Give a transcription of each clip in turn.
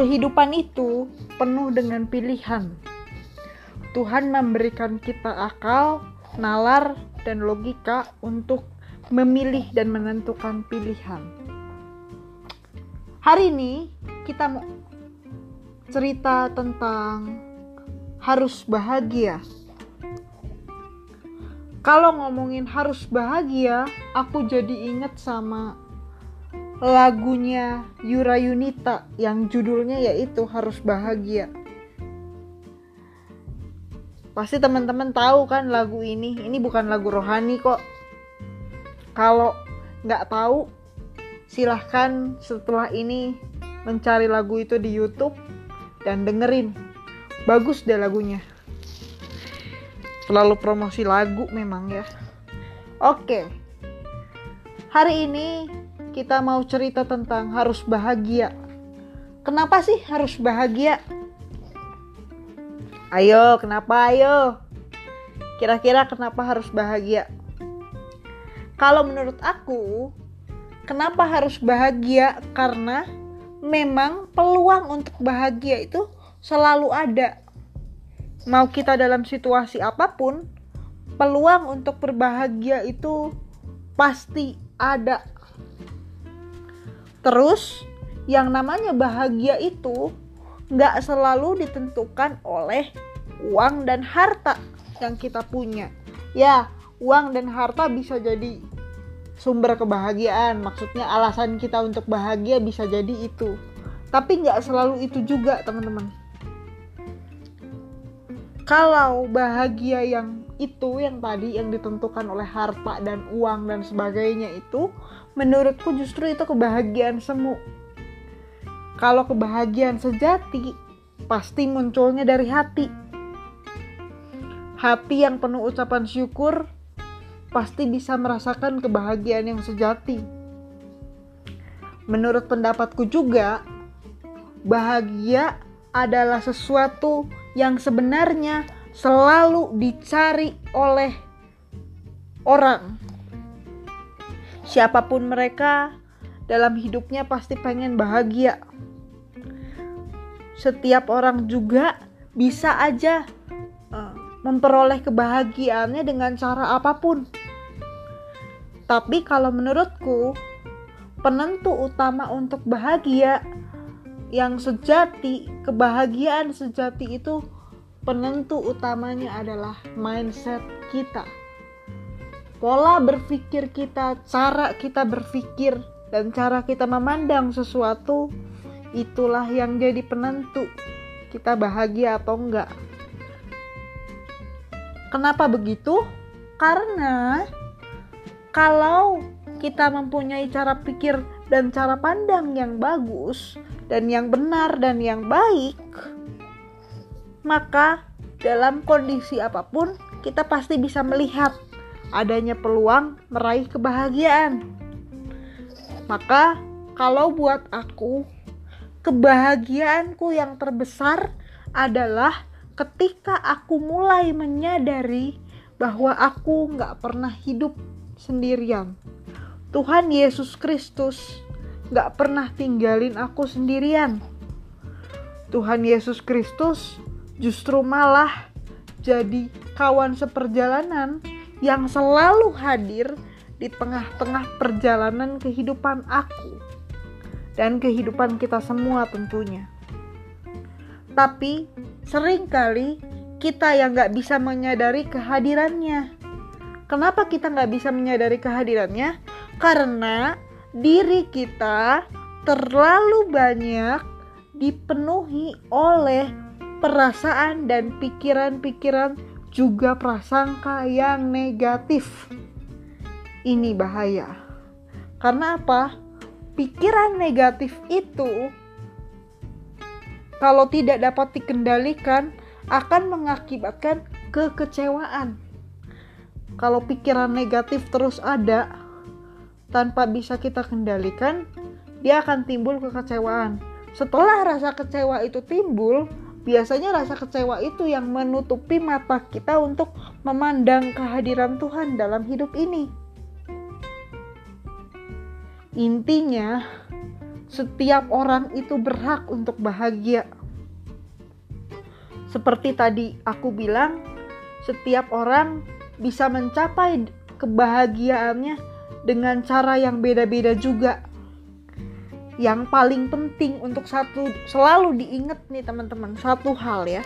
kehidupan itu penuh dengan pilihan. Tuhan memberikan kita akal, nalar, dan logika untuk memilih dan menentukan pilihan. Hari ini kita mau cerita tentang harus bahagia. Kalau ngomongin harus bahagia, aku jadi inget sama lagunya Yura Yunita yang judulnya yaitu Harus Bahagia. Pasti teman-teman tahu kan lagu ini. Ini bukan lagu rohani kok. Kalau nggak tahu, silahkan setelah ini mencari lagu itu di YouTube dan dengerin. Bagus deh lagunya. Selalu promosi lagu memang ya. Oke. Hari ini kita mau cerita tentang harus bahagia. Kenapa sih harus bahagia? Ayo, kenapa ayo? Kira-kira kenapa harus bahagia? Kalau menurut aku, kenapa harus bahagia? Karena memang peluang untuk bahagia itu selalu ada mau kita dalam situasi apa pun, peluang untuk berbahagia itu pasti ada. Terus, yang namanya bahagia itu nggak selalu ditentukan oleh uang dan harta yang kita punya. Ya, uang dan harta bisa jadi sumber kebahagiaan. Maksudnya alasan kita untuk bahagia bisa jadi itu. Tapi nggak selalu itu juga, teman-teman kalau bahagia yang itu yang tadi yang ditentukan oleh harta dan uang dan sebagainya itu menurutku justru itu kebahagiaan semu. Kalau kebahagiaan sejati pasti munculnya dari hati. Hati yang penuh ucapan syukur pasti bisa merasakan kebahagiaan yang sejati. Menurut pendapatku juga bahagia adalah sesuatu yang sebenarnya selalu dicari oleh orang. Siapa pun mereka dalam hidupnya pasti pengen bahagia. Setiap orang juga bisa aja uh, memperoleh kebahagiaannya dengan cara apa pun. Tapi kalau menurutku, penentu utama untuk bahagia yang sejati, kebahagiaan sejati itu penentu utamanya adalah mindset kita. Pola berpikir kita, cara kita berpikir, dan cara kita memandang sesuatu itulah yang jadi penentu kita bahagia atau enggak. Kenapa begitu? Karena kalau kita mempunyai cara pikir dan cara pandang yang bagus, dan yang benar dan yang baik, maka dalam kondisi apa pun kita pasti bisa melihat adanya peluang meraih kebahagiaan. Maka kalau buat aku, kebahagiaanku yang terbesar adalah ketika aku mulai menyadari bahwa aku nggak pernah hidup sendirian. Tuhan Yesus Kristus gak pernah tinggalin aku sendirian. Tuhan Yesus Kristus justru malah jadi kawan seperjalanan yang selalu hadir di tengah-tengah perjalanan kehidupan aku dan kehidupan kita semua tentunya. Tapi sering kali kita yang gak bisa menyadari kehadirannya. Kenapa kita gak bisa menyadari kehadirannya? Karena diri kita terlalu banyak dipenuhi oleh perasaan dan pikiran-pikiran juga prasangka yang negatif. Ini bahaya. Karena apa? Pikiran negatif itu kalau tidak dapat dikendalikan akan mengakibatkan kekecewaan. Kalau pikiran negatif terus ada, tanpa bisa kita kendalikan, dia akan timbul kekecewaan. Setelah rasa kecewa itu timbul, biasanya rasa kecewa itu yang menutupi mata kita untuk memandang kehadiran Tuhan dalam hidup ini. Intinya, setiap orang itu berhak untuk bahagia. Seperti tadi aku bilang, setiap orang bisa mencapai kebahagiaannya dengan cara yang beda-beda juga. Yang paling penting untuk satu selalu diingat nih teman-teman, satu hal ya.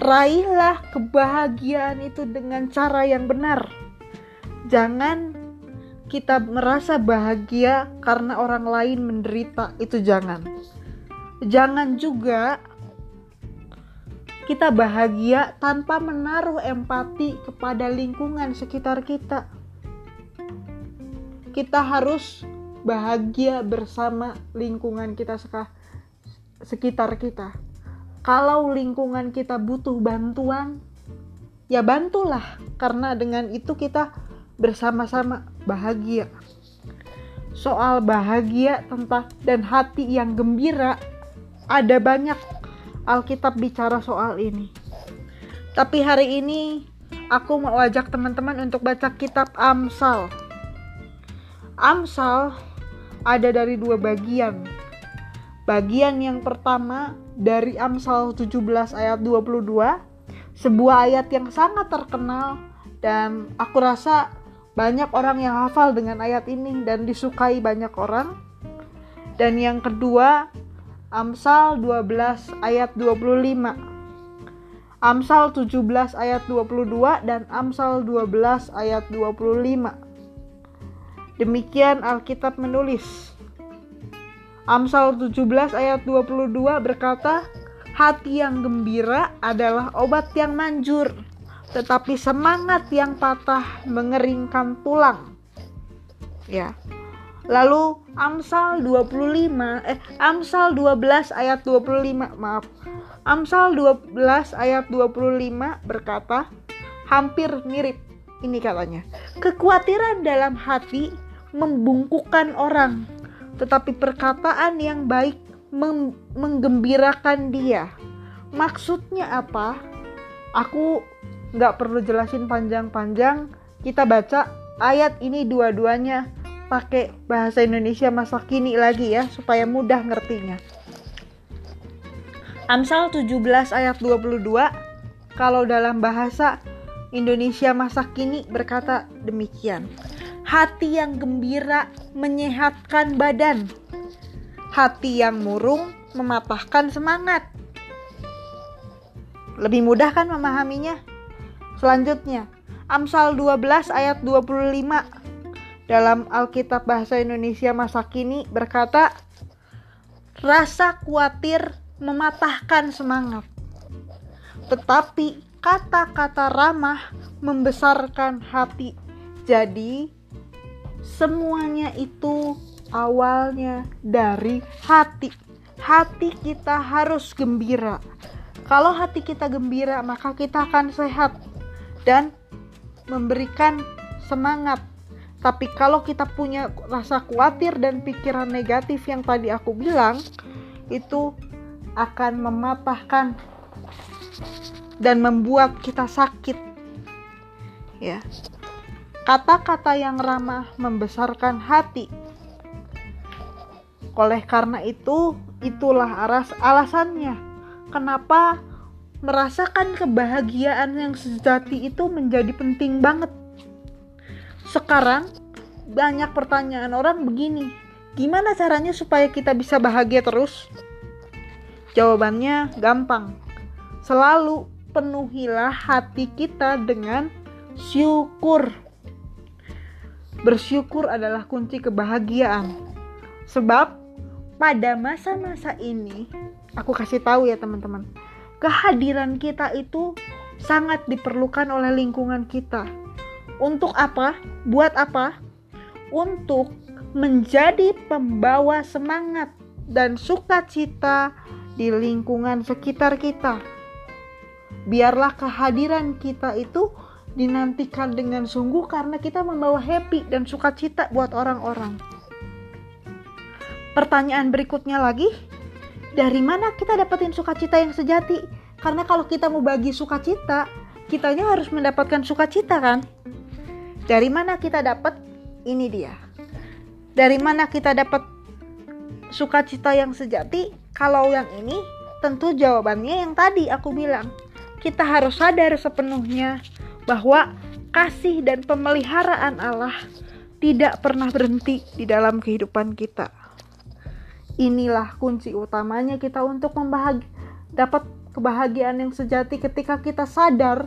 Raihlah kebahagiaan itu dengan cara yang benar. Jangan kita merasa bahagia karena orang lain menderita, itu jangan. Jangan juga kita bahagia tanpa menaruh empati kepada lingkungan sekitar kita. Kita harus bahagia bersama lingkungan kita sekitar kita. Kalau lingkungan kita butuh bantuan, ya bantulah, karena dengan itu kita bersama-sama bahagia. Soal bahagia tentang dan hati yang gembira ada banyak Alkitab bicara soal ini. Tapi hari ini aku mau ajak teman-teman untuk baca kitab Amsal. Amsal ada dari dua bagian. Bagian yang pertama dari Amsal 17 ayat 22, sebuah ayat yang sangat terkenal dan aku rasa banyak orang yang hafal dengan ayat ini dan disukai banyak orang. Dan yang kedua, Amsal 12 ayat 25. Amsal 17 ayat 22 dan Amsal 12 ayat 25. Demikian Alkitab menulis. Amsal 17 ayat 22 berkata, Hati yang gembira adalah obat yang manjur tetapi semangat yang patah mengeringkan tulang. Ya. Lalu Amsal 25 eh Amsal 12 ayat 25 maaf. Amsal 12 ayat 25 berkata hampir mirip ini katanya. Kekhawatiran dalam hati membungkukan orang, tetapi perkataan yang baik menggembirakan dia. Maksudnya apa? Aku nggak perlu jelasin panjang-panjang. Kita baca ayat ini dua-duanya. Pakai bahasa Indonesia masa kini lagi ya supaya mudah ngertinya. Amsal 17 ayat 22 kalau dalam bahasa Indonesia masa kini berkata demikian hati yang gembira menyehatkan badan hati yang murung mematahkan semangat lebih mudah kan memahaminya Selanjutnya, Amsal 12 ayat 25 dalam Alkitab Bahasa Indonesia masa kini berkata, Rasa khawatir mematahkan semangat. Tetapi kata-kata ramah membesarkan hati. Jadi, semuanya itu awalnya dari hati. Hati kita harus gembira. Kalau hati kita gembira, maka kita akan sehat dan memberikan semangat. Tapi kalau kita punya rasa khawatir dan pikiran negatif yang tadi aku bilang, itu akan mematahkan dan membuat kita sakit. Ya. Kata-kata yang ramah membesarkan hati. Oleh karena itu, itulah alasannya kenapa merasakan kebahagiaan yang sejati itu menjadi penting banget. Sekarang banyak pertanyaan orang begini, gimana caranya supaya kita bisa bahagia terus? Jawabannya gampang. Selalu penuhilah hati kita dengan syukur. Bersyukur adalah kunci kebahagiaan. Sebab pada masa-masa ini, aku kasih tahu ya teman-teman kehadiran kita itu sangat diperlukan oleh lingkungan kita. Untuk apa? Buat apa? Untuk menjadi pembawa semangat dan sukacita di lingkungan sekitar kita. Biarlah kehadiran kita itu dinantikan dengan sungguh karena kita membawa happy dan sukacita buat orang-orang. Pertanyaan berikutnya lagi, dari mana kita dapetin sukacita yang sejati? Karena kalau kita mau bagi sukacita, kitanya harus mendapatkan sukacita kan? Dari mana kita dapat? Ini dia. Dari mana kita dapat sukacita yang sejati? Kalau yang ini, tentu jawabannya yang tadi aku bilang. Kita harus sadar sepenuhnya bahwa kasih dan pemeliharaan Allah tidak pernah berhenti di dalam kehidupan kita. Inilah kunci utamanya kita untuk membahagi, dapat kebahagiaan yang sejati ketika kita sadar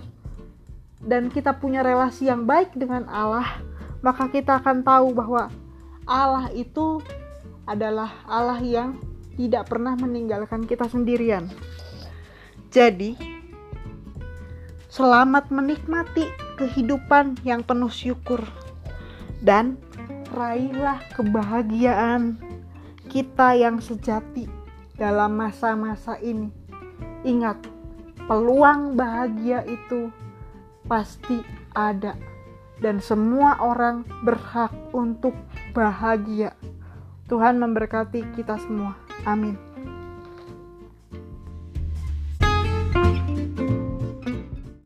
dan kita punya relasi yang baik dengan Allah, maka kita akan tahu bahwa Allah itu adalah Allah yang tidak pernah meninggalkan kita sendirian. Jadi, selamat menikmati kehidupan yang penuh syukur dan raihlah kebahagiaan kita yang sejati dalam masa-masa ini. Ingat, peluang bahagia itu pasti ada dan semua orang berhak untuk bahagia. Tuhan memberkati kita semua. Amin.